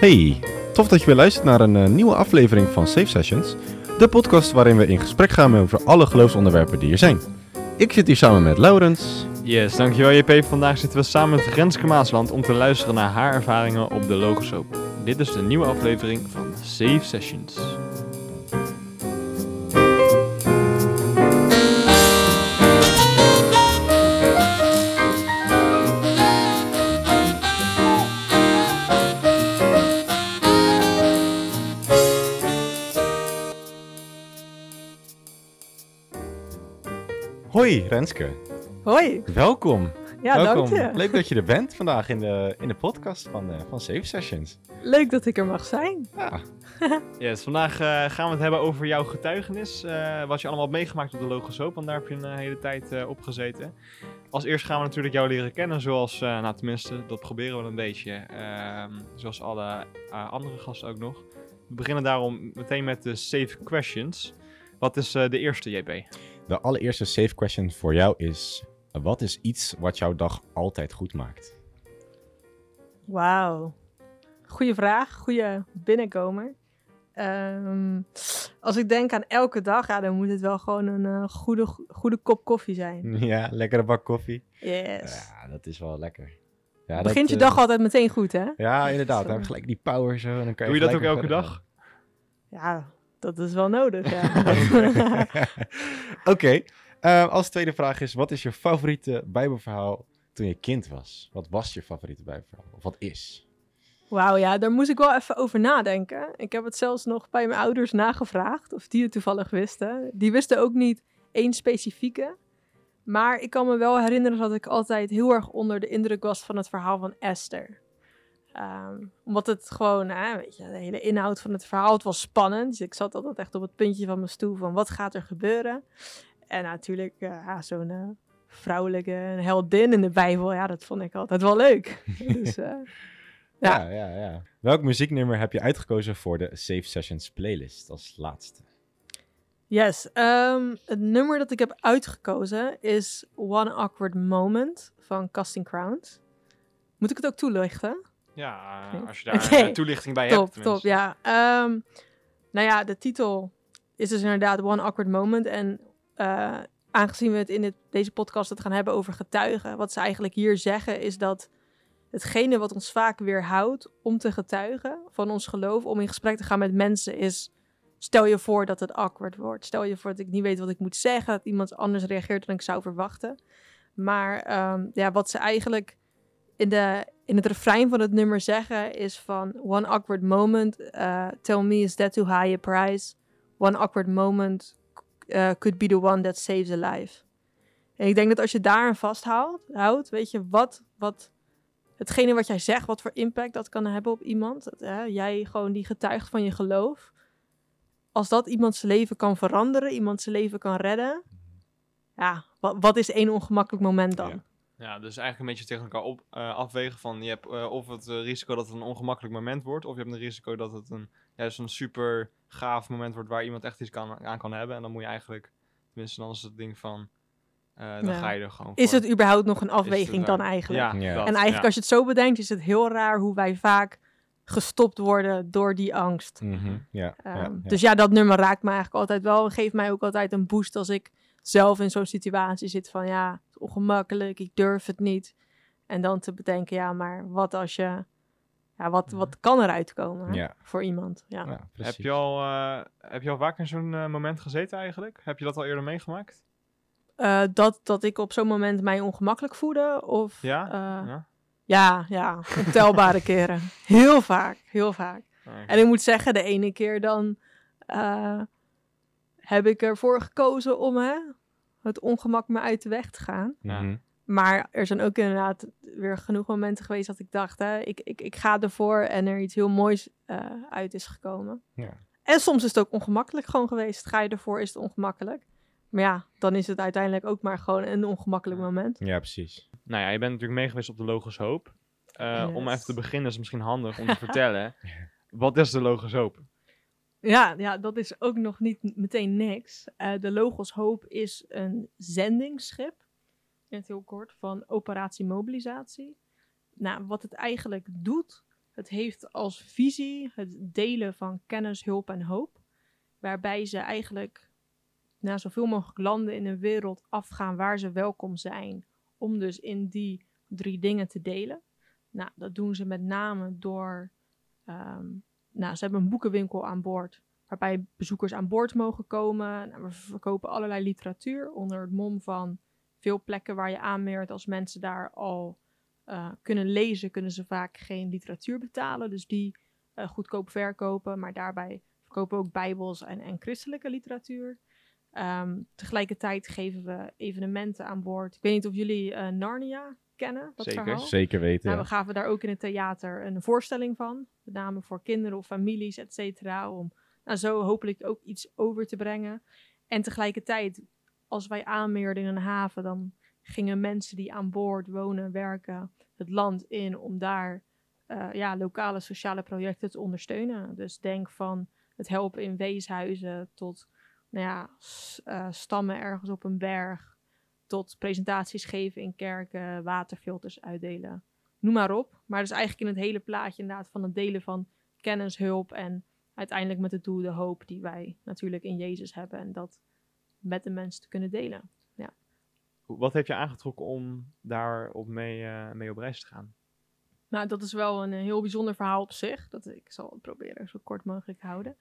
Hey, tof dat je weer luistert naar een eh, nieuwe aflevering van Safe Sessions. De podcast waarin we in gesprek gaan over alle geloofsonderwerpen die er zijn. Ik zit hier samen met Laurens. Yes, dankjewel JP. Vandaag zitten we samen met Renske Maasland om te luisteren naar haar ervaringen op de Logos Open. Dit is de nieuwe aflevering van Safe Sessions. Hoi Renske, Hoi. welkom. Ja, welkom. dank je. Leuk dat je er bent vandaag in de, in de podcast van, eh, van Safe Sessions. Leuk dat ik er mag zijn. Ja, Yes, vandaag eh, gaan we het hebben over jouw getuigenis. eh, wat je allemaal hebt meegemaakt op de Logos Open, want daar heb je een hele tijd eh, op gezeten. Als eerst gaan we natuurlijk jou leren kennen, zoals, eh, nou tenminste, dat proberen we een beetje. ehm, zoals alle andere gasten ook nog. We beginnen daarom meteen met de safe questions. Wat is eh, de eerste, JP? De allereerste safe question voor jou is... Wat is iets wat jouw dag altijd goed maakt? Wauw. Goeie vraag. Goeie binnenkomer. Ehm, als ik denk aan elke dag, ja, dan moet het wel gewoon een eh, goede, goede kop koffie zijn. Ja, lekkere bak koffie. Yes. Ja, dat is wel lekker. Ja, dat, Begint je eh, dag altijd meteen goed, hè? Ja, inderdaad. Dan heb je gelijk die power zo. En dan kan Doe je dat ook elke dag? Ja, dat is wel nodig, ja. Oké. eh, als tweede vraag is, wat is je favoriete bijbelverhaal toen je kind was? Wat was je favoriete bijbelverhaal? Of wat is? Wauw, ja, daar moest ik wel even over nadenken. Ik heb het zelfs nog bij mijn ouders nagevraagd, of die het toevallig wisten. Die wisten ook niet één specifieke. Maar ik kan me wel herinneren dat ik altijd heel erg onder de indruk was van het verhaal van Esther. Ehm, omdat het gewoon, hè, weet je, de hele inhoud van het verhaal, het was spannend. Dus ik zat altijd echt op het puntje van mijn stoel van wat gaat er gebeuren. En natuurlijk, eh, ja, zo'n eh, vrouwelijke heldin in de Bijbel, ja, dat vond ik altijd wel leuk. dus, eh, Ja. Ja. ja, ja, Welk muzieknummer heb je uitgekozen voor de Safe Sessions playlist als laatste? Yes, ehm, het nummer dat ik heb uitgekozen is One Awkward Moment van Casting Crowns. Moet ik het ook toelichten? Ja, als je daar Oké. een toelichting bij top, hebt. top, ja. Ehm, nou ja, de titel is dus inderdaad One Awkward Moment. En eh, aangezien we het in dit, deze podcast het gaan hebben over getuigen, wat ze eigenlijk hier zeggen is dat hetgene wat ons vaak weerhoudt om te getuigen van ons geloof, om in gesprek te gaan met mensen, is stel je voor dat het awkward wordt. Stel je voor dat ik niet weet wat ik moet zeggen, dat iemand anders reageert dan ik zou verwachten. Maar ehm, ja, wat ze eigenlijk in, de, in het refrein van het nummer zeggen is van one awkward moment, eh, tell me is that too high a price? One awkward moment eh, could be the one that saves a life. En ik denk dat als je daar aan vasthoudt, houdt, weet je, wat, wat hetgene wat jij zegt, wat voor impact dat kan hebben op iemand. Dat, hè, jij gewoon die getuigt van je geloof. Als dat iemands leven kan veranderen, iemands leven kan redden. Ja, wat, wat is één ongemakkelijk moment dan? Ja. Ja, dus eigenlijk een beetje tegen elkaar op, eh, afwegen van je hebt eh, of het eh, risico dat het een ongemakkelijk moment wordt, of je hebt een risico dat het een, juist een super gaaf moment wordt waar iemand echt iets kan, aan kan hebben. En dan moet je eigenlijk, tenminste dan is het ding van, eh, dan Ja. ga je er gewoon Is voor. het überhaupt nog een afweging dan eigenlijk? Ja, Ja. dat, En eigenlijk ja. als je het zo bedenkt, is het heel raar hoe wij vaak gestopt worden door die angst. Ja, ja, ja. Dus ja, dat nummer raakt me eigenlijk altijd wel. En geeft mij ook altijd een boost als ik zelf in zo'n situatie zit van ja, het is ongemakkelijk, ik durf het niet. En dan te bedenken, ja, maar wat als je, ja, wat, wat kan eruit komen Ja. voor iemand? Ja. Ja, Heb je, al, eh, heb je al vaak in zo'n eh, moment gezeten eigenlijk? Heb je dat al eerder meegemaakt? Eh, dat, dat ik op zo'n moment mij ongemakkelijk voelde? Of, Ja? eh, ja? ja, ja, ontelbare keren. Heel vaak, heel vaak. Oké. En ik moet zeggen, de ene keer dan eh, heb ik ervoor gekozen om hè, het ongemak me uit de weg te gaan. Ja. Mhm. Maar er zijn ook inderdaad weer genoeg momenten geweest dat ik dacht, hè, ik, ik, ik ga ervoor en er iets heel moois eh, uit is gekomen. Ja. En soms is het ook ongemakkelijk gewoon geweest. Ga je ervoor, is het ongemakkelijk. Maar ja, dan is het uiteindelijk ook maar gewoon een ongemakkelijk moment. ja, precies. Nou ja, je bent natuurlijk mee geweest op de Logos Hoop. Eh, Om even te beginnen is het misschien handig om te vertellen. Wat is de Logos Hoop? Ja, ja, dat is ook nog niet meteen niks. Eh, de Logos Hoop is een zendingsschip, in het heel kort, van operatie mobilisatie. Nou, wat het eigenlijk doet, Het heeft als visie het delen van kennis, hulp en hoop. Waarbij ze eigenlijk naar zoveel mogelijk landen in de wereld afgaan waar ze welkom zijn. Om dus in die drie dingen te delen. Nou, dat doen ze met name door. ehm, nou, ze hebben een boekenwinkel aan boord. Waarbij bezoekers aan boord mogen komen. Nou, we verkopen allerlei literatuur onder het mom van veel plekken waar je aanmeert. Als mensen daar al eh, kunnen lezen, kunnen ze vaak geen literatuur betalen. Dus die eh, goedkoop verkopen. Maar daarbij verkopen we ook bijbels en, en christelijke literatuur. Ehm, tegelijkertijd geven we evenementen aan boord. Ik weet niet of jullie eh, Narnia kennen, dat Zeker. verhaal. Zeker weten. Nou, ja. we gaven daar ook in het theater een voorstelling van. Met name voor kinderen of families, et cetera. Om nou, zo hopelijk ook iets over te brengen. En tegelijkertijd, als wij aanmeerden in een haven, dan gingen mensen die aan boord wonen, werken, het land in om daar eh, ja, lokale sociale projecten te ondersteunen. Dus denk van het helpen in weeshuizen tot nou ja, eh, stammen ergens op een berg. Tot presentaties geven in kerken, waterfilters uitdelen noem maar op. Maar dus eigenlijk in het hele plaatje inderdaad van het delen van kennis, hulp en uiteindelijk met het doel de hoop die wij natuurlijk in Jezus hebben en dat met de mensen te kunnen delen. Wat heeft je aangetrokken om daar op mee, eh, mee op reis te gaan? Nou, dat is wel een eh, heel bijzonder verhaal op zich. Dat ik zal het proberen zo kort mogelijk te houden.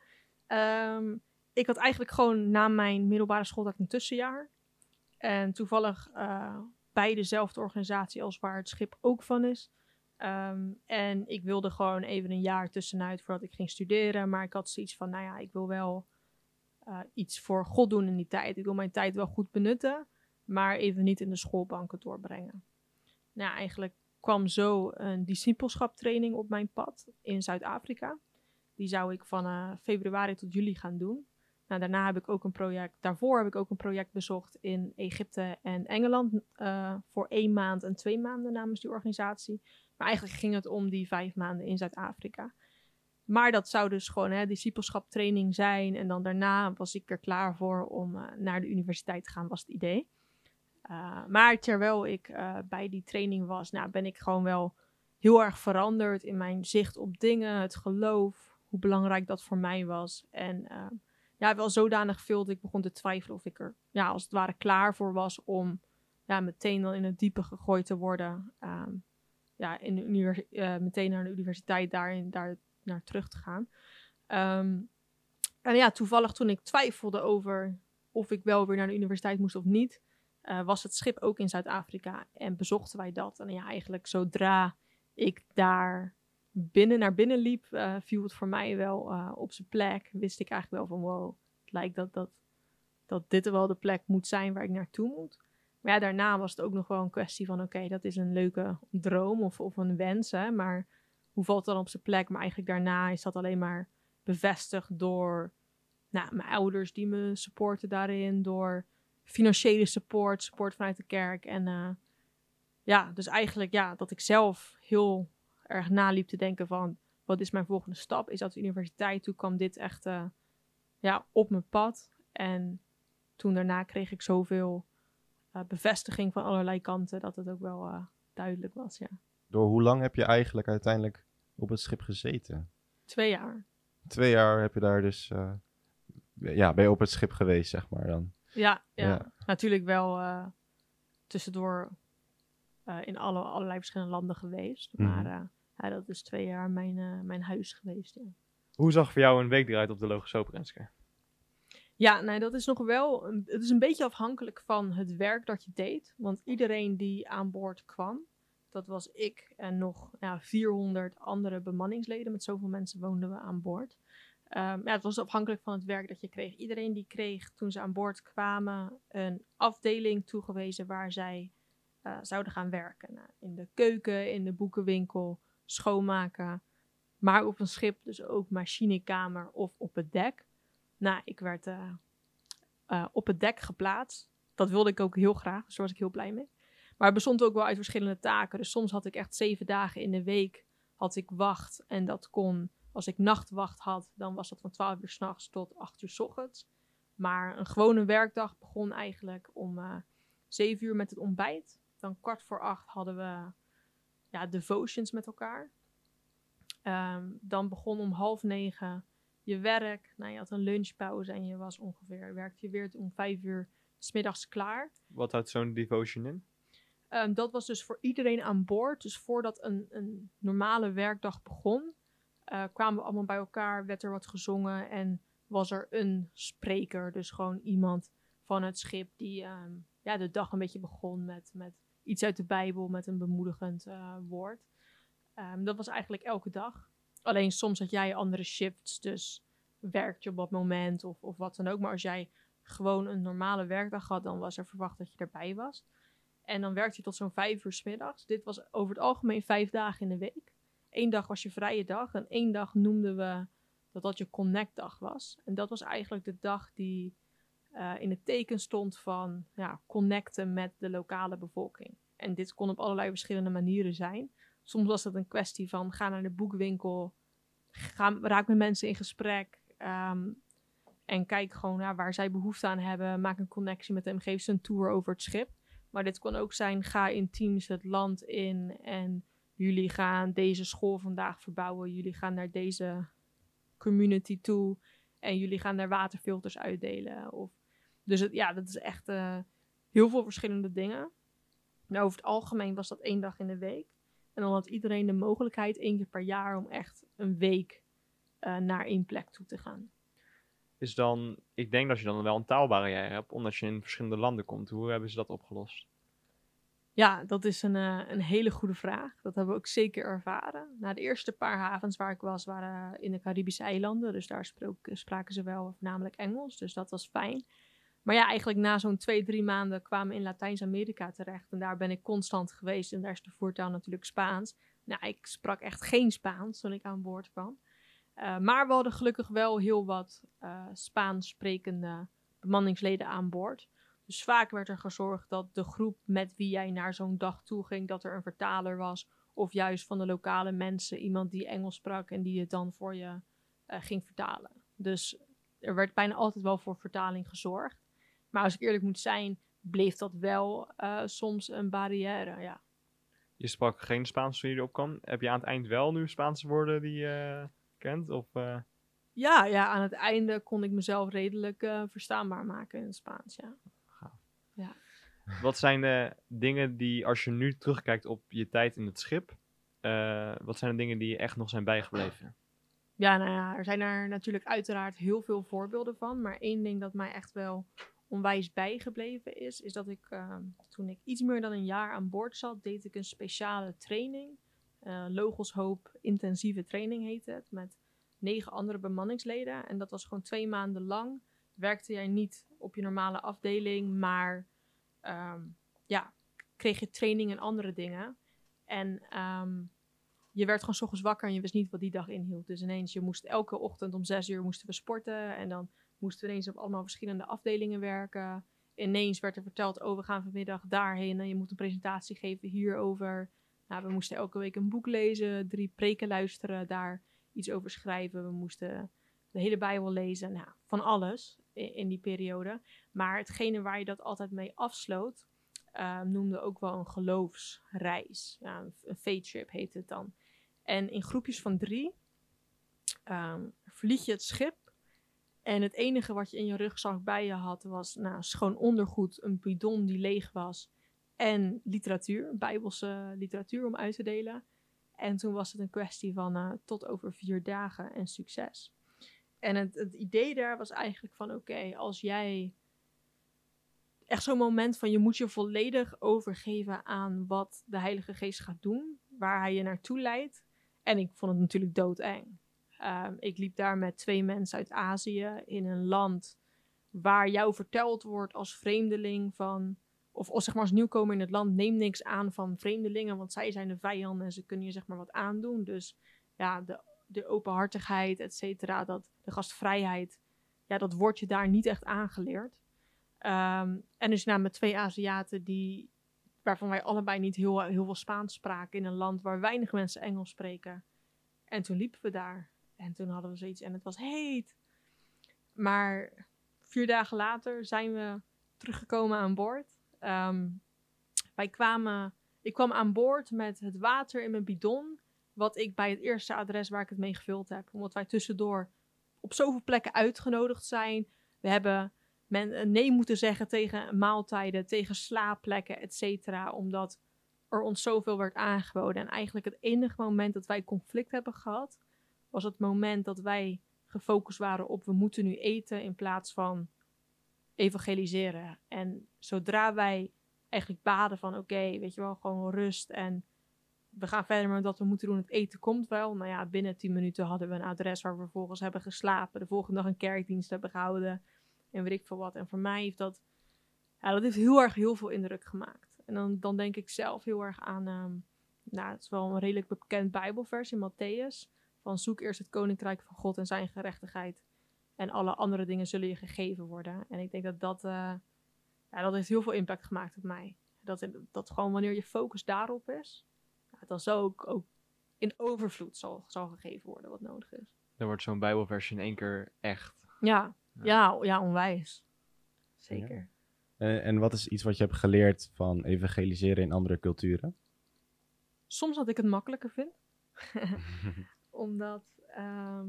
Ehm, ik had eigenlijk gewoon na mijn middelbare school ik een tussenjaar. En toevallig eh, bij dezelfde organisatie als waar het schip ook van is. Ehm, en ik wilde gewoon even een jaar tussenuit voordat ik ging studeren. Maar ik had zoiets van, nou ja, ik wil wel eh, iets voor God doen in die tijd. Ik wil mijn tijd wel goed benutten, maar even niet in de schoolbanken doorbrengen. Nou, eigenlijk kwam zo een discipelschaptraining op mijn pad in Zuid-Afrika. Die zou ik van eh, februari tot juli gaan doen. Nou, daarna heb ik ook een project, daarvoor heb ik ook een project bezocht in Egypte en Engeland eh, voor één maand en twee maanden namens die organisatie. Maar eigenlijk ging het om die vijf maanden in Zuid-Afrika. Maar dat zou dus gewoon hè, discipelschaptraining zijn. En dan daarna was ik er klaar voor om eh, naar de universiteit te gaan, was het idee. Uh, maar terwijl ik bij die training was, nou, ben ik gewoon wel heel erg veranderd in mijn zicht op dingen, het geloof, hoe belangrijk dat voor mij was. En ja, wel zodanig veel dat ik begon te twijfelen of ik er ja, als het ware klaar voor was om ja, meteen dan in het diepe gegooid te worden. Um, ja, in de uh, meteen naar de universiteit daarin, daar naar terug te gaan. Um, en ja, toevallig toen ik twijfelde over of ik wel weer naar de universiteit moest of niet, uh, was het schip ook in Zuid-Afrika en bezochten wij dat. En ja, eigenlijk zodra ik daar binnen naar binnen liep, uh, viel het voor mij wel uh, op zijn plek. Wist ik eigenlijk wel van wow, het lijkt dat, dat, dat dit wel de plek moet zijn waar ik naartoe moet. Maar ja, daarna was het ook nog wel een kwestie van oké, dat is een leuke droom of, of een wens, hè, maar hoe valt dan op zijn plek? Maar eigenlijk daarna is dat alleen maar bevestigd door nou, mijn ouders die me supporten daarin, door financiële support, support vanuit de kerk. En uh, ja, dus eigenlijk ja, dat ik zelf heel erg naliep te denken van, wat is mijn volgende stap? Is dat de universiteit? Toen kwam dit echt uh, ja, op mijn pad. En toen daarna kreeg ik zoveel uh, bevestiging van allerlei kanten, dat het ook wel uh, duidelijk was, ja. Door hoe lang heb je eigenlijk uiteindelijk op het schip gezeten? Twee jaar. Twee jaar heb je daar dus, ja, ben je op het schip geweest, zeg maar dan. Ja, ja. ja. natuurlijk wel uh, tussendoor uh, in alle, allerlei verschillende landen geweest. Mhm. Maar uh, ja, dat is twee jaar mijn, mijn huis geweest. Ja. Hoe zag voor jou een week eruit op de Renske? Ja, nee, dat is nog wel. Een, het is een beetje afhankelijk van het werk dat je deed. Want iedereen die aan boord kwam, dat was ik en nog ja, 400 andere bemanningsleden. Met zoveel mensen woonden we aan boord. Um, ja, het was afhankelijk van het werk dat je kreeg. Iedereen die kreeg toen ze aan boord kwamen een afdeling toegewezen waar zij uh, zouden gaan werken. Nou, in de keuken, in de boekenwinkel, schoonmaken. Maar op een schip dus ook machinekamer of op het dek. Nou, ik werd uh, uh, op het dek geplaatst. Dat wilde ik ook heel graag, dus daar was ik heel blij mee. Maar het bestond ook wel uit verschillende taken. Dus soms had ik echt zeven dagen in de week had ik wacht. En dat kon, als ik nachtwacht had, dan was dat van 12 uur s'nachts tot 8 uur s ochtends. Maar een gewone werkdag begon eigenlijk om uh, 7 uur met het ontbijt. Dan kwart voor acht hadden we ja, devotions met elkaar. Ehm, dan begon om half negen je werk. Nou, je had een lunchpauze en je was ongeveer, werkte je weer om vijf uur 's middags klaar. Wat houdt zo'n devotion in? Ehm, dat was dus voor iedereen aan boord. Dus voordat een, een normale werkdag begon, eh, kwamen we allemaal bij elkaar, werd er wat gezongen en was er een spreker. Dus gewoon iemand van het schip die ehm, ja, de dag een beetje begon met, met iets uit de Bijbel, met een bemoedigend eh, woord. Ehm, dat was eigenlijk elke dag. Alleen soms had jij andere shifts, dus werkte je op dat moment of, of wat dan ook. Maar als jij gewoon een normale werkdag had, dan was er verwacht dat je erbij was. En dan werkte je tot zo'n vijf uur 's middags. Dit was over het algemeen vijf dagen in de week. Eén dag was je vrije dag en één dag noemden we dat dat je connect-dag was. En dat was eigenlijk de dag die eh, in het teken stond van ja, connecten met de lokale bevolking. En dit kon op allerlei verschillende manieren zijn. Soms was het een kwestie van ga naar de boekwinkel, ga, raak met mensen in gesprek ehm, en kijk gewoon waar zij behoefte aan hebben. Maak een connectie met hem, geef ze een tour over het schip. Maar dit kon ook zijn, ga in teams het land in en jullie gaan deze school vandaag verbouwen. Jullie gaan naar deze community toe en jullie gaan daar waterfilters uitdelen. Of, dus het, ja, dat is echt eh, heel veel verschillende dingen. Maar over het algemeen was dat één dag in de week. En dan had iedereen de mogelijkheid één keer per jaar om echt een week eh, naar één plek toe te gaan. Is dan, ik denk dat je dan wel een taalbarrière hebt, omdat je in verschillende landen komt. Hoe hebben ze dat opgelost? Ja, dat is een, eh, een hele goede vraag. Dat hebben we ook zeker ervaren. Na de eerste paar havens waar ik was, waren in de Caribische eilanden. Dus daar spraken ze wel voornamelijk Engels. Dus dat was fijn. Maar ja, eigenlijk na zo'n twee, drie maanden kwamen we in Latijns-Amerika terecht. En daar ben ik constant geweest. En daar is de voertaal natuurlijk Spaans. Nou, ik sprak echt geen Spaans toen ik aan boord kwam. Uh, maar we hadden gelukkig wel heel wat uh, Spaans sprekende bemanningsleden aan boord. Dus vaak werd er gezorgd dat de groep met wie jij naar zo'n dag toe ging, dat er een vertaler was. Of juist van de lokale mensen, iemand die Engels sprak en die het dan voor je uh, ging vertalen. Dus er werd bijna altijd wel voor vertaling gezorgd. Maar als ik eerlijk moet zijn, bleef dat wel uh, soms een barrière, ja. Je sprak geen Spaans toen je erop kwam. Heb je aan het eind wel nu Spaanse woorden die je kent? Of, uh... ja, ja, aan het einde kon ik mezelf redelijk verstaanbaar maken in het Spaans, ja. ja. Wat zijn de dingen die, als je nu terugkijkt op je tijd in het schip, wat zijn de dingen die echt nog zijn bijgebleven? Ja, nou ja, er zijn er natuurlijk uiteraard heel veel voorbeelden van. Maar één ding dat mij echt wel onwijs bijgebleven is, is dat ik uh, toen ik iets meer dan een jaar aan boord zat, deed ik een speciale training. Uh, Logos Hoop intensieve training heette het, met negen andere bemanningsleden. En dat was gewoon twee maanden lang. Werkte jij niet op je normale afdeling, maar um, ja, kreeg je training en andere dingen. En um, je werd gewoon s ochtends wakker en je wist niet wat die dag inhield. Dus ineens, je moest elke ochtend om zes uur moesten we sporten. En dan moesten we ineens op allemaal verschillende afdelingen werken. Ineens werd er verteld, oh, we gaan vanmiddag daarheen en je moet een presentatie geven hierover. Nou, we moesten elke week een boek lezen, drie preken luisteren, daar iets over schrijven. We moesten de hele Bijbel lezen, nou, van alles in, die periode. Maar hetgene waar je dat altijd mee afsloot, uh, noemde ook wel een geloofsreis. Ja, een faith trip heet het dan. En in groepjes van drie um, verliet je het schip. En het enige wat je in je rugzak bij je had was nou, schoon ondergoed, een bidon die leeg was en literatuur, bijbelse literatuur om uit te delen. En toen was het een kwestie van uh, tot over vier dagen en succes. En het, het idee daar was eigenlijk van oké, als jij echt zo'n moment van je moet je volledig overgeven aan wat de Heilige Geest gaat doen, waar hij je naartoe leidt. En ik vond het natuurlijk doodeng. Um, ik liep daar met twee mensen uit Azië in een land waar jou verteld wordt als vreemdeling van, of, of zeg maar als nieuwkomer in het land, neem niks aan van vreemdelingen, want zij zijn de vijanden en ze kunnen je zeg maar wat aandoen. Dus ja, de, de openhartigheid, et cetera, dat, de gastvrijheid, ja, dat wordt je daar niet echt aangeleerd. Um, en dus nou, met twee Aziaten die, waarvan wij allebei niet heel, heel veel Spaans spraken in een land waar weinig mensen Engels spreken. En toen liepen we daar. En toen hadden we zoiets en het was heet. Maar vier dagen later zijn we teruggekomen aan boord. Um, wij kwamen, ik kwam aan boord met het water in mijn bidon, wat ik bij het eerste adres waar ik het mee gevuld heb. Omdat wij tussendoor op zoveel plekken uitgenodigd zijn. We hebben men nee moeten zeggen tegen maaltijden, tegen slaapplekken, et cetera. Omdat er ons zoveel werd aangeboden. En eigenlijk het enige moment dat wij conflict hebben gehad, was het moment dat wij gefocust waren op we moeten nu eten in plaats van evangeliseren. En zodra wij eigenlijk baden van oké, weet je wel, gewoon rust en we gaan verder met wat we moeten doen. Het eten komt wel. Nou ja, binnen 10 minuten hadden we een adres waar we vervolgens hebben geslapen. De volgende dag een kerkdienst hebben gehouden. En weet ik veel wat. En voor mij heeft dat, ja, dat heeft heel erg heel veel indruk gemaakt. En dan, dan denk ik zelf heel erg aan, ehm, nou, het is wel een redelijk bekend Bijbelvers in Matthäus. Van zoek eerst het koninkrijk van God en zijn gerechtigheid. En alle andere dingen zullen je gegeven worden. En ik denk dat dat, uh, ja, dat heeft heel veel impact gemaakt op mij. Dat, dat gewoon wanneer je focus daarop is, dan zal ook, ook in overvloed zal, zal gegeven worden wat nodig is. Dan wordt zo'n Bijbelversie in één keer echt. Ja, ja, ja, onwijs. Zeker. En, en wat is iets wat je hebt geleerd van evangeliseren in andere culturen? Soms dat ik het makkelijker vind. Omdat, ehm,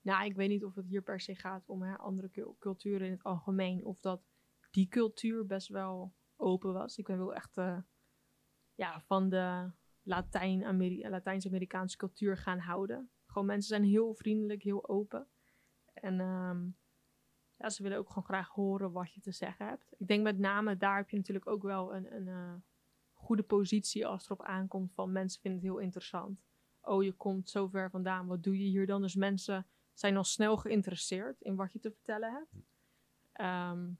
nou, ik weet niet of het hier per se gaat om hè, andere culturen in het algemeen. Of dat die cultuur best wel open was. Ik ben wel echt uh, ja, van de Latijns-Amerikaanse cultuur gaan houden. Gewoon mensen zijn heel vriendelijk, heel open. En um, ja, ze willen ook gewoon graag horen wat je te zeggen hebt. Ik denk met name daar heb je natuurlijk ook wel een, een uh, goede positie als het erop aankomt van mensen vinden het heel interessant. Oh, je komt zo ver vandaan, wat doe je hier dan? Dus mensen zijn al snel geïnteresseerd in wat je te vertellen hebt. En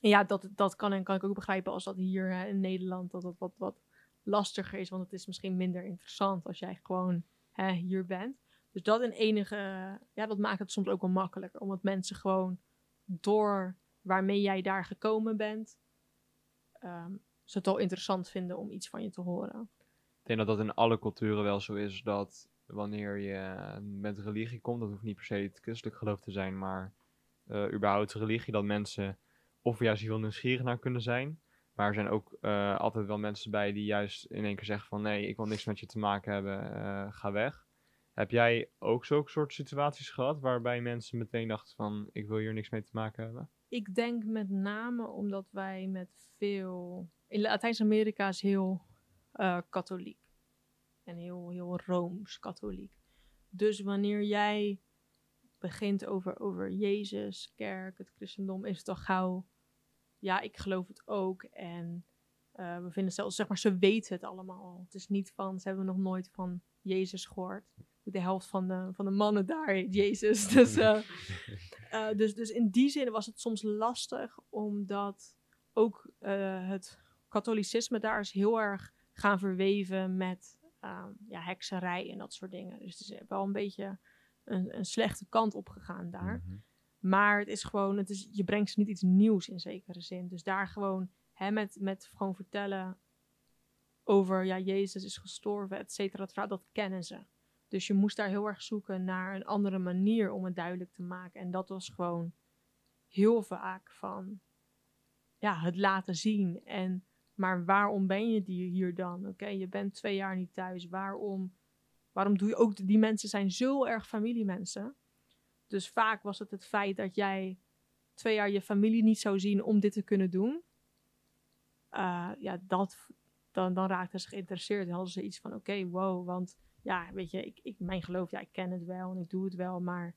ja, dat, dat kan, en kan ik ook begrijpen als dat hier in Nederland dat dat wat, wat lastiger is, want het is misschien minder interessant als jij gewoon hè, hier bent. Dus dat in enige, ja, dat maakt het soms ook wel makkelijker, omdat mensen gewoon door waarmee jij daar gekomen bent, um, ze het al interessant vinden om iets van je te horen. Ik denk dat dat in alle culturen wel zo is, dat wanneer je met religie komt, dat hoeft niet per se het christelijk geloof te zijn, maar uh, überhaupt religie, dat mensen of juist heel nieuwsgierig naar kunnen zijn, maar er zijn ook uh, altijd wel mensen bij die juist in één keer zeggen van nee, ik wil niks met je te maken hebben, uh, ga weg. Heb jij ook zulke soort situaties gehad waarbij mensen meteen dachten van ik wil hier niks mee te maken hebben? Ik denk met name omdat wij met veel... In Latijns-Amerika is heel uh, katholiek. En heel, heel rooms-katholiek. Dus wanneer jij begint over, over Jezus, kerk, het christendom, is het al gauw ja, ik geloof het ook. En uh, we vinden zelfs, zeg maar, ze weten het allemaal. Het is niet van, ze hebben nog nooit van Jezus gehoord. De helft van de, van de mannen daar heet Jezus. Dus, uh, uh, dus, dus in die zin was het soms lastig, omdat ook het katholicisme daar is heel erg gaan verweven met ja, hekserij en dat soort dingen. Dus het is wel een beetje een, een slechte kant op gegaan daar. Mm -hmm. Maar het is gewoon, het is, je brengt ze niet iets nieuws in zekere zin. Dus daar gewoon hè, met, met gewoon vertellen over, ja, Jezus is gestorven, et cetera, dat kennen ze. Dus je moest daar heel erg zoeken naar een andere manier om het duidelijk te maken. En dat was gewoon heel vaak van, ja, het laten zien. En, maar waarom ben je hier dan? Oké, je bent twee jaar niet thuis. Waarom, waarom doe je ook, die mensen zijn zo erg familiemensen. Dus vaak was het het feit dat jij twee jaar je familie niet zou zien om dit te kunnen doen. Uh, ja, dat, dan, dan raakten ze geïnteresseerd. Dan hadden ze iets van, oké, wow, want ja, weet je, ik, ik, mijn geloof, ja, ik ken het wel en ik doe het wel, maar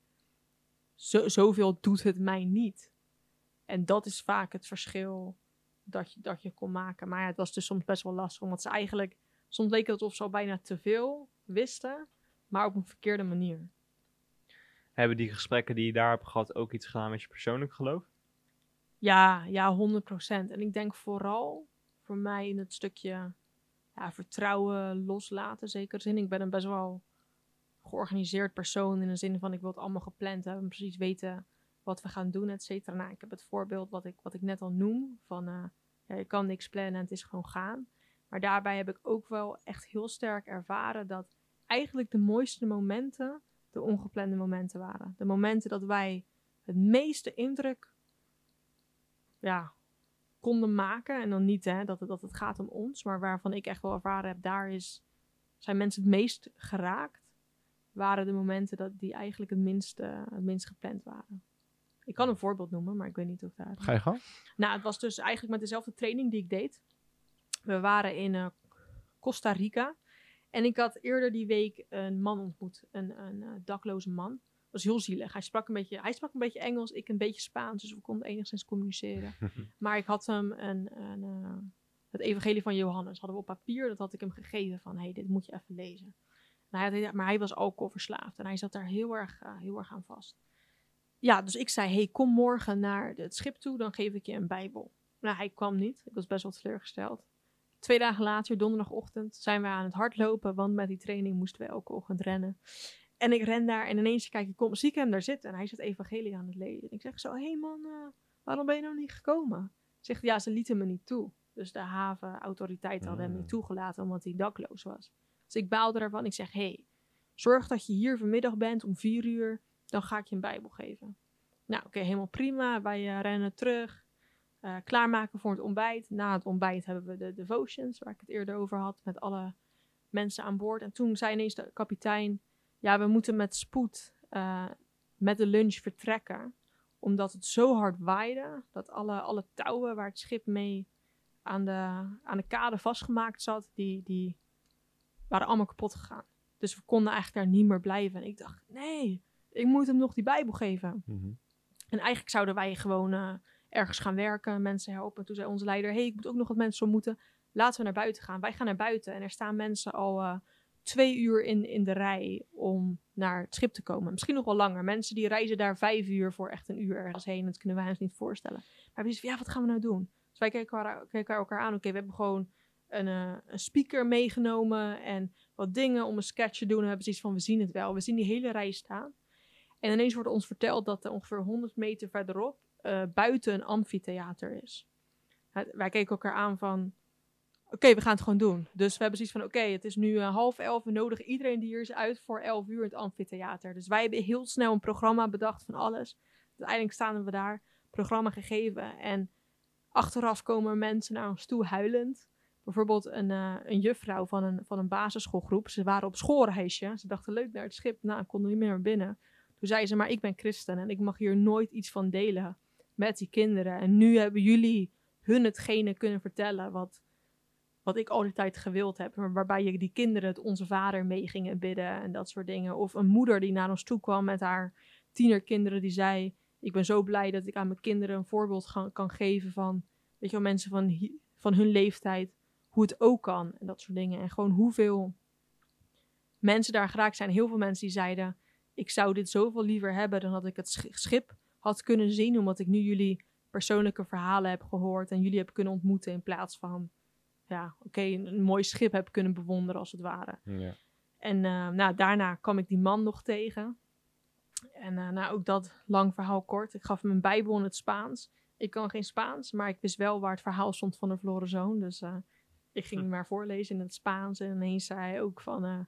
zo, zoveel doet het mij niet. En dat is vaak het verschil dat je, dat je kon maken. Maar ja, het was dus soms best wel lastig, omdat ze eigenlijk, soms leek het of ze al bijna te veel wisten, maar op een verkeerde manier. Hebben die gesprekken die je daar hebt gehad ook iets gedaan met je persoonlijk geloof? Ja, ja, 100%. En ik denk vooral voor mij in het stukje ja, vertrouwen loslaten, zeker zin. Ik ben een best wel georganiseerd persoon in de zin van ik wil het allemaal gepland hebben, precies weten wat we gaan doen, et cetera. Nou, ik heb het voorbeeld wat ik, wat ik net al noem, van uh, ja, je kan niks plannen en het is gewoon gaan. Maar daarbij heb ik ook wel echt heel sterk ervaren dat eigenlijk de mooiste momenten de ongeplande momenten waren. De momenten dat wij het meeste indruk ja, konden maken. En dan niet hè, dat, het, dat het gaat om ons, maar waarvan ik echt wel ervaren heb, daar is zijn mensen het meest geraakt, waren de momenten dat die eigenlijk het minst, eh, het minst gepland waren. Ik kan een voorbeeld noemen, maar ik weet niet of daar... Ga je gang? Nou, het was dus eigenlijk met dezelfde training die ik deed. We waren in eh, Costa Rica. En ik had eerder die week een man ontmoet. Een, een eh, dakloze man. Dat was heel zielig. Hij sprak, een beetje, hij sprak een beetje Engels, ik een beetje Spaans. Dus we konden enigszins communiceren. maar ik had hem een, een, eh, het evangelie van Johannes. Hadden we op papier. Dat had ik hem gegeven van, hey, dit moet je even lezen. En hij had, maar hij was alcoholverslaafd. En hij zat daar heel erg, heel erg aan vast. Ja, dus ik zei, hey, kom morgen naar het schip toe. Dan geef ik je een bijbel. Nou, hij kwam niet. Ik was best wel teleurgesteld. Twee dagen later, donderdagochtend, zijn we aan het hardlopen. Want met die training moesten we elke ochtend rennen. En ik ren daar en ineens kijk ik kom, zie ik hem daar zitten. En hij zit evangelie aan het lezen. En ik zeg zo, hé hey man, eh, waarom ben je nog niet gekomen? Zegt ja, ze lieten me niet toe. Dus de havenautoriteiten hadden hem niet Mm. toegelaten omdat hij dakloos was. Dus ik baalde ervan. Ik zeg, hé, hey, zorg dat je hier vanmiddag bent om vier uur. Dan ga ik je een bijbel geven. Nou, oké, helemaal prima. Wij eh, rennen terug. eh, klaarmaken voor het ontbijt. Na het ontbijt hebben we de devotions, waar ik het eerder over had, met alle mensen aan boord. En toen zei ineens de kapitein, ja, we moeten met spoed eh, met de lunch vertrekken. Omdat het zo hard waaide, dat alle, alle touwen waar het schip mee aan de, aan de kade vastgemaakt zat, die, die waren allemaal kapot gegaan. Dus we konden eigenlijk daar niet meer blijven. En ik dacht, nee, ik moet hem nog die Bijbel geven. Mhm. En eigenlijk zouden wij gewoon eh, ergens gaan werken, mensen helpen. Toen zei onze leider, hey, ik moet ook nog wat mensen ontmoeten. Laten we naar buiten gaan. Wij gaan naar buiten en er staan mensen al eh, twee uur in, in de rij om naar het schip te komen. Misschien nog wel langer. Mensen die reizen daar vijf uur voor echt een uur ergens heen. Dat kunnen wij ons niet voorstellen. Maar we zeiden, ja, wat gaan we nou doen? Dus wij keken elkaar, keken elkaar aan. Oké, we hebben gewoon een, eh, een speaker meegenomen en wat dingen om een sketch te doen. En we hebben zoiets van, we zien het wel. We zien die hele rij staan. En ineens wordt ons verteld dat er ongeveer 100 meter verderop eh, buiten een amfitheater is. Wij keken elkaar aan van, oké, we gaan het gewoon doen. Dus we hebben zoiets van, oké, het is nu eh, half elf. We nodigen iedereen die hier is uit voor elf uur in het amfitheater. Dus wij hebben heel snel een programma bedacht van alles. Uiteindelijk staan we daar, programma gegeven. En achteraf komen mensen naar ons toe huilend. Bijvoorbeeld een, eh, een juffrouw van een, van een basisschoolgroep. Ze waren op schoolreisje. Ze dachten leuk naar het schip. Nou, konden niet meer naar binnen. Toen zei ze, maar ik ben christen en ik mag hier nooit iets van delen met die kinderen. En nu hebben jullie hun hetgene kunnen vertellen wat, wat ik al die tijd gewild heb. Waarbij je die kinderen het onze vader mee gingen bidden en dat soort dingen. Of een moeder die naar ons toe kwam met haar tienerkinderen die zei... Ik ben zo blij dat ik aan mijn kinderen een voorbeeld ga- kan geven van... Weet je wel, mensen van, van hun leeftijd, hoe het ook kan en dat soort dingen. En gewoon hoeveel mensen daar geraakt zijn. Heel veel mensen die zeiden ik zou dit zoveel liever hebben dan dat ik het sch- schip had kunnen zien, omdat ik nu jullie persoonlijke verhalen heb gehoord en jullie heb kunnen ontmoeten in plaats van, ja, oké, een, een mooi schip heb kunnen bewonderen als het ware. Ja. En eh, nou, daarna kwam ik die man nog tegen. En eh, nou, ook dat lang verhaal kort. Ik gaf hem een bijbel in het Spaans. Ik kan geen Spaans, maar ik wist wel waar het verhaal stond van de verloren zoon. Dus eh, ik ging hem maar voorlezen in het Spaans. En ineens zei hij ook van...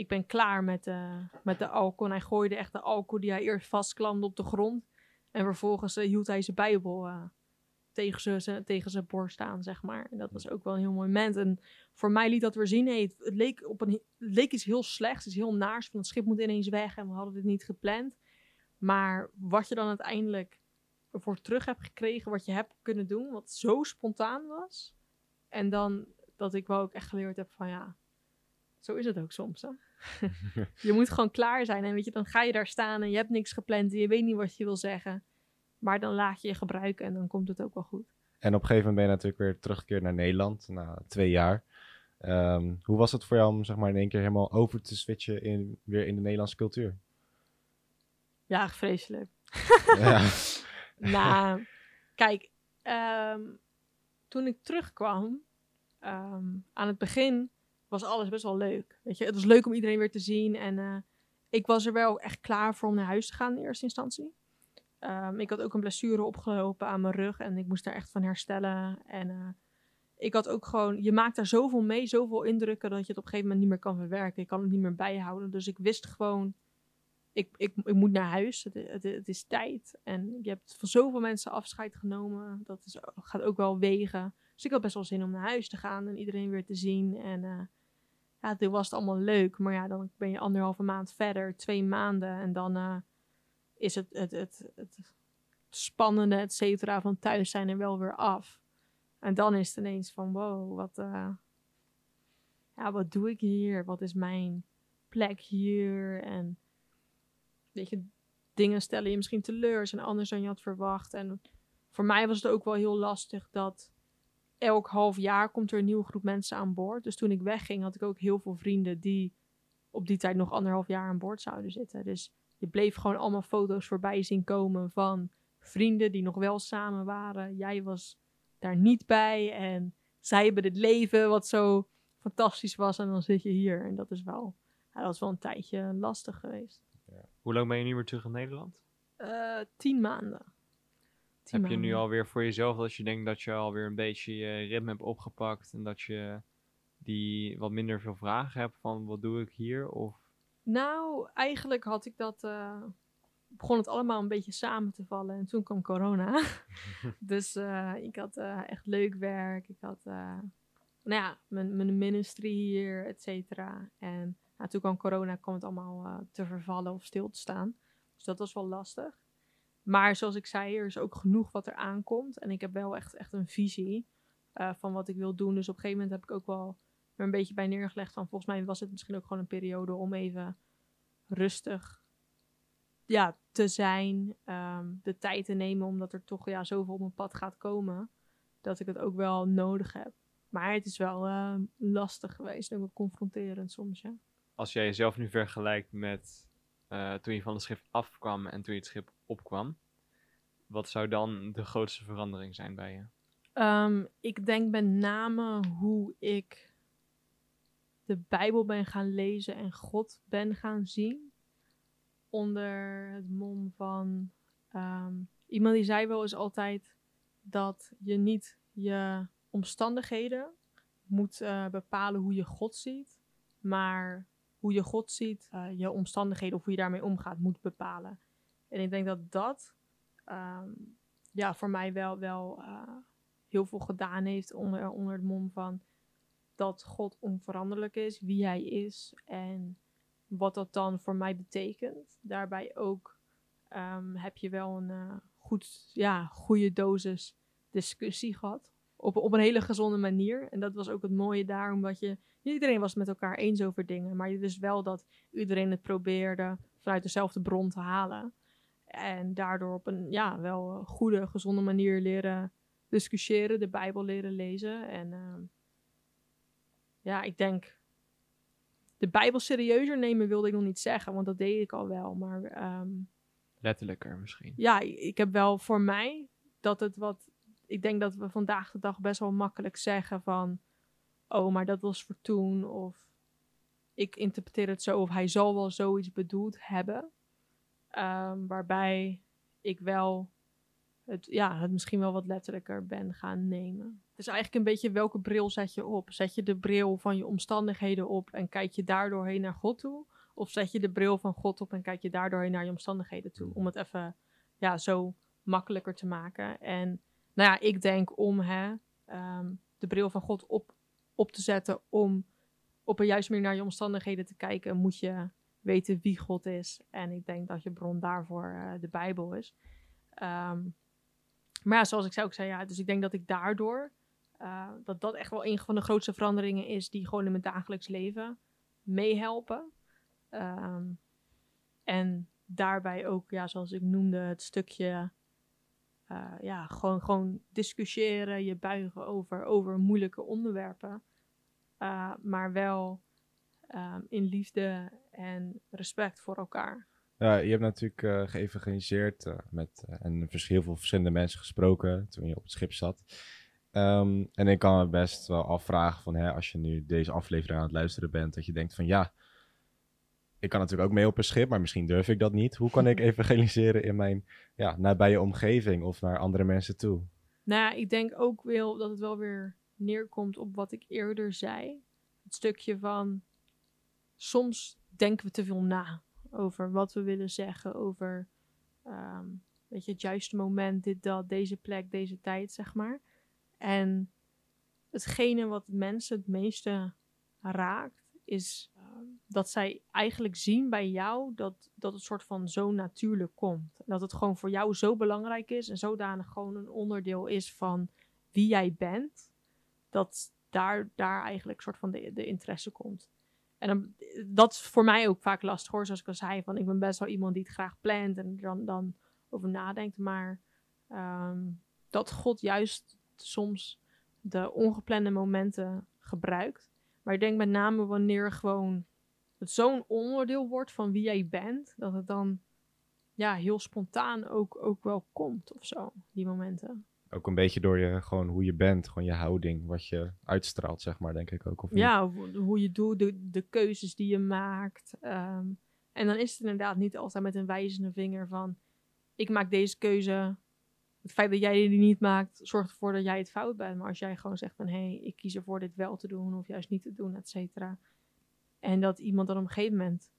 ik ben klaar met, eh, met de alcohol. En hij gooide echt de alcohol die hij eerst vastklamde op de grond. En vervolgens eh, hield hij zijn bijbel eh, tegen zijn- tegen zijn borst aan, zeg maar. En dat was ook wel een heel mooi moment. En voor mij liet dat weer zien, het, leek op een, het leek iets heel slechts, iets heel naars. Van het schip moet ineens weg en we hadden dit niet gepland. Maar wat je dan uiteindelijk ervoor terug hebt gekregen, wat je hebt kunnen doen, wat zo spontaan was. En dan dat ik wel ook echt geleerd heb van ja, zo is het ook soms. Hè? je moet gewoon klaar zijn. En weet je, dan ga je daar staan en je hebt niks gepland en je weet niet wat je wil zeggen. Maar dan laat je je gebruiken en dan komt het ook wel goed. En op een gegeven moment ben je natuurlijk weer teruggekeerd naar Nederland, na twee jaar. Ehm, hoe was het voor jou om zeg maar, in één keer helemaal over te switchen in, weer in de Nederlandse cultuur? Ja, vreselijk. ja. nou, kijk, ehm, toen ik terugkwam, ehm, aan het begin was alles best wel leuk. Weet je, het was leuk om iedereen weer te zien en eh, ik was er wel echt klaar voor om naar huis te gaan in eerste instantie. Ehm, ik had ook een blessure opgelopen aan mijn rug en ik moest daar echt van herstellen. En eh, ik had ook gewoon, je maakt daar zoveel mee, zoveel indrukken dat je het op een gegeven moment niet meer kan verwerken. Je kan het niet meer bijhouden. Dus ik wist gewoon, ik, ik, ik moet naar huis. Het is tijd. En je hebt van zoveel mensen afscheid genomen. Dat is, gaat ook wel wegen. Dus ik had best wel zin om naar huis te gaan en iedereen weer te zien. En eh, ja, toen was het allemaal leuk. Maar ja, dan ben je anderhalve maand verder, twee maanden. En dan eh, is het, het, het, het spannende, et cetera, van thuis zijn er wel weer af. En dan is het ineens van, wow, wat, eh, ja, wat doe ik hier? Wat is mijn plek hier? En weet je, dingen stellen je misschien teleur, zijn anders dan je had verwacht. En voor mij was het ook wel heel lastig dat elk half jaar komt er een nieuwe groep mensen aan boord. Dus toen ik wegging, had ik ook heel veel vrienden die op die tijd nog anderhalf jaar aan boord zouden zitten. Dus je bleef gewoon allemaal foto's voorbij zien komen van vrienden die nog wel samen waren. Jij was daar niet bij en zij hebben het leven wat zo fantastisch was en dan zit je hier. En dat is wel, ja, dat is wel een tijdje lastig geweest. Hoe lang ben je nu weer terug in Nederland? Uh, tien maanden. Heb je nu alweer voor jezelf dat je denkt dat je alweer een beetje je ritme hebt opgepakt en dat je die wat minder veel vragen hebt van wat doe ik hier? Of Nou, eigenlijk had ik dat. eh, begon het allemaal een beetje samen te vallen. En toen kwam corona. dus eh, ik had eh, echt leuk werk. Ik had. nou ja, mijn, mijn ministry hier, et cetera. En nou, toen kwam corona, kwam het allemaal te vervallen of stil te staan. Dus dat was wel lastig. Maar zoals ik zei, er is ook genoeg wat er aankomt. En ik heb wel echt, echt een visie eh, van wat ik wil doen. Dus op een gegeven moment heb ik ook wel er een beetje bij neergelegd van... volgens mij was het misschien ook gewoon een periode om even rustig ja, te zijn. ehm, de tijd te nemen, omdat er toch ja, zoveel op mijn pad gaat komen. Dat ik het ook wel nodig heb. Maar het is wel eh, lastig geweest. Ook wel confronterend soms, ja. als jij jezelf nu vergelijkt met eh, toen je van het schip afkwam en toen je het schip opkwam, wat zou dan de grootste verandering zijn bij je? Ehm, ik denk met name hoe ik de Bijbel ben gaan lezen en God ben gaan zien. Onder het mom van. ehm, iemand die zei wel eens altijd dat je niet je omstandigheden moet eh, bepalen hoe je God ziet, maar hoe je God ziet, eh, je omstandigheden of hoe je daarmee omgaat, moet bepalen. En ik denk dat dat ehm, ja, voor mij wel, wel eh, heel veel gedaan heeft onder, onder het mom van dat God onveranderlijk is, wie hij is en wat dat dan voor mij betekent. Daarbij ook ehm, heb je wel een eh, goed, ja, goede dosis discussie gehad. Op, op een hele gezonde manier. En dat was ook het mooie daar, omdat je iedereen was het met elkaar eens over dingen, maar je dus wel dat iedereen het probeerde vanuit dezelfde bron te halen. En daardoor op een ja, wel eh, goede, gezonde manier leren discussiëren, de Bijbel leren lezen. En ehm, ja, ik denk de Bijbel serieuzer nemen wilde ik nog niet zeggen, want dat deed ik al wel. Maar ehm, Letterlijker misschien. ja, ik heb wel voor mij dat het wat. Ik denk dat we vandaag de dag best wel makkelijk zeggen van. Oh, maar dat was voor toen. Of ik interpreteer het zo. Of hij zal wel zoiets bedoeld hebben. Ehm, waarbij ik wel het, ja, het misschien wel wat letterlijker ben gaan nemen. Het is eigenlijk een beetje welke bril zet je op? Zet je de bril van je omstandigheden op en kijk je daardoor heen naar God toe? Of zet je de bril van God op en kijk je daardoor heen naar je omstandigheden toe? Om het even ja, zo makkelijker te maken. En nou ja, ik denk om hè, ehm, de bril van God op, op te zetten om op een juiste manier naar je omstandigheden te kijken, moet je weten wie God is. En ik denk dat je bron daarvoor eh, de Bijbel is. Ehm, maar ja, zoals ik zei ook zei, ja, dus ik denk dat ik daardoor, eh, dat dat echt wel een van de grootste veranderingen is die gewoon in mijn dagelijks leven meehelpen. Ehm, en daarbij ook, ja, zoals ik noemde, het stukje, eh, ja, gewoon, gewoon discussiëren, je buigen over, over moeilijke onderwerpen. Uh, maar wel ehm, in liefde en respect voor elkaar. Ja, je hebt natuurlijk eh, geëvangeliseerd eh, met eh, en heel veel verschillende mensen gesproken toen je op het schip zat. Ehm, en ik kan me best wel afvragen van, hè, als je nu deze aflevering aan het luisteren bent, dat je denkt van, ja, ik kan natuurlijk ook mee op een schip, maar misschien durf ik dat niet. Hoe kan ik evangeliseren in mijn ja, nabije omgeving of naar andere mensen toe? Nou ja, ik denk ook wel dat het wel weer neerkomt op wat ik eerder zei. Het stukje van soms denken we te veel na over wat we willen zeggen, over ehm, weet je, het juiste moment, dit, dat, deze plek, deze tijd, zeg maar. En hetgene wat mensen het meeste raakt, is dat zij eigenlijk zien bij jou dat, dat het soort van zo natuurlijk komt. Dat het gewoon voor jou zo belangrijk is en zodanig gewoon een onderdeel is van wie jij bent, dat daar, daar eigenlijk soort van de, de interesse komt. En dan, dat is voor mij ook vaak lastig hoor, zoals ik al zei, van ik ben best wel iemand die het graag plant en dan, dan over nadenkt, maar ehm, dat God juist soms de ongeplande momenten gebruikt. Maar ik denk met name wanneer gewoon het zo'n onderdeel wordt van wie jij bent, dat het dan ja, heel spontaan ook, ook wel komt of zo, die momenten. Ook een beetje door je, gewoon hoe je bent, gewoon je houding, wat je uitstraalt, zeg maar, denk ik ook. Of? Ja, hoe, hoe je doet, de, de keuzes die je maakt. ehm, en dan is het inderdaad niet altijd met een wijzende vinger van... ik maak deze keuze. Het feit dat jij die niet maakt, zorgt ervoor dat jij het fout bent. Maar als jij gewoon zegt van... hé, hey, ik kies ervoor dit wel te doen of juist niet te doen, et cetera. En dat iemand dan op een gegeven moment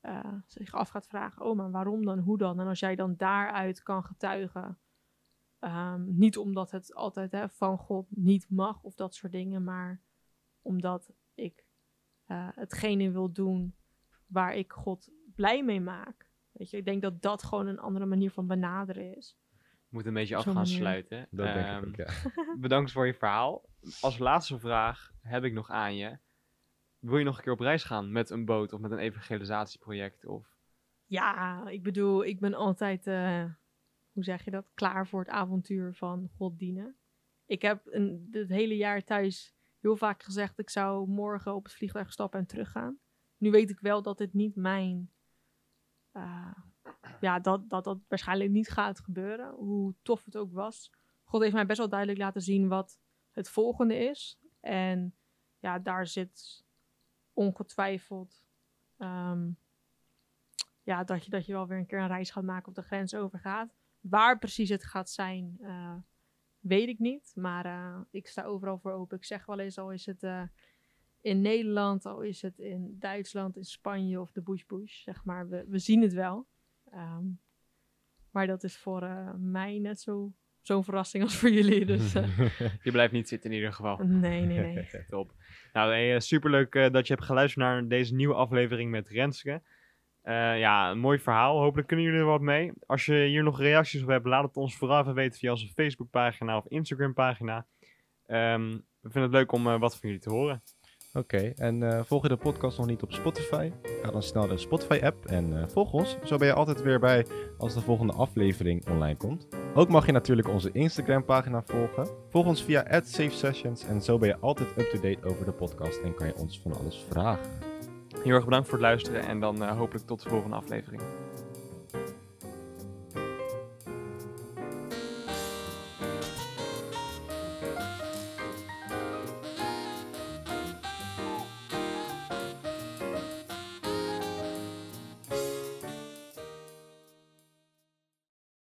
eh, zich af gaat vragen... oh, maar waarom dan, hoe dan? En als jij dan daaruit kan getuigen... ehm, niet omdat het altijd hè, van God niet mag of dat soort dingen... maar omdat ik eh, hetgene wil doen waar ik God blij mee maak. Weet je, ik denk dat dat gewoon een andere manier van benaderen is. Moet een beetje af gaan manier. sluiten. Dat denk Ehm, ik ook, ja. Bedankt voor je verhaal. Als laatste vraag heb ik nog aan je. Wil je nog een keer op reis gaan met een boot of met een evangelisatieproject? Of... Ja, ik bedoel, ik ben altijd, eh, hoe zeg je dat, klaar voor het avontuur van God dienen. Ik heb een, het hele jaar thuis heel vaak gezegd, ik zou morgen op het vliegtuig stappen en teruggaan. Nu weet ik wel dat dit niet mijn, eh, ja, dat, dat dat waarschijnlijk niet gaat gebeuren, hoe tof het ook was. God heeft mij best wel duidelijk laten zien wat het volgende is. En ja, daar zit ongetwijfeld ehm, ja, dat, je, dat je wel weer een keer een reis gaat maken op de grens overgaat. Waar precies het gaat zijn, eh, weet ik niet. Maar eh, ik sta overal voor open. Ik zeg wel eens, al is het eh, in Nederland, al is het in Duitsland, in Spanje of de bush bush, zeg maar. We, we zien het wel. Ehm, maar dat is voor mij net zo, zo'n verrassing als voor jullie. Dus eh, Je blijft niet zitten in ieder geval. nee, nee, nee. Top. Nou, hey, eh, superleuk eh, dat je hebt geluisterd naar deze nieuwe aflevering met Renske. Ja, een mooi verhaal. Hopelijk kunnen jullie er wat mee. Als je hier nog reacties op hebt, laat het ons vooral even weten via onze Facebookpagina of Instagram-pagina. Ehm, we vinden het leuk om wat van jullie te horen. Oké, en eh, volg je de podcast nog niet op Spotify? Ga dan snel de Spotify-app en eh, volg ons. Zo ben je altijd weer bij als de volgende aflevering online komt. Ook mag je natuurlijk onze Instagram-pagina volgen. Volg ons via @safesessions en zo ben je altijd up-to-date over de podcast en kan je ons van alles vragen. Heel erg bedankt voor het luisteren en dan eh, hopelijk tot de volgende aflevering.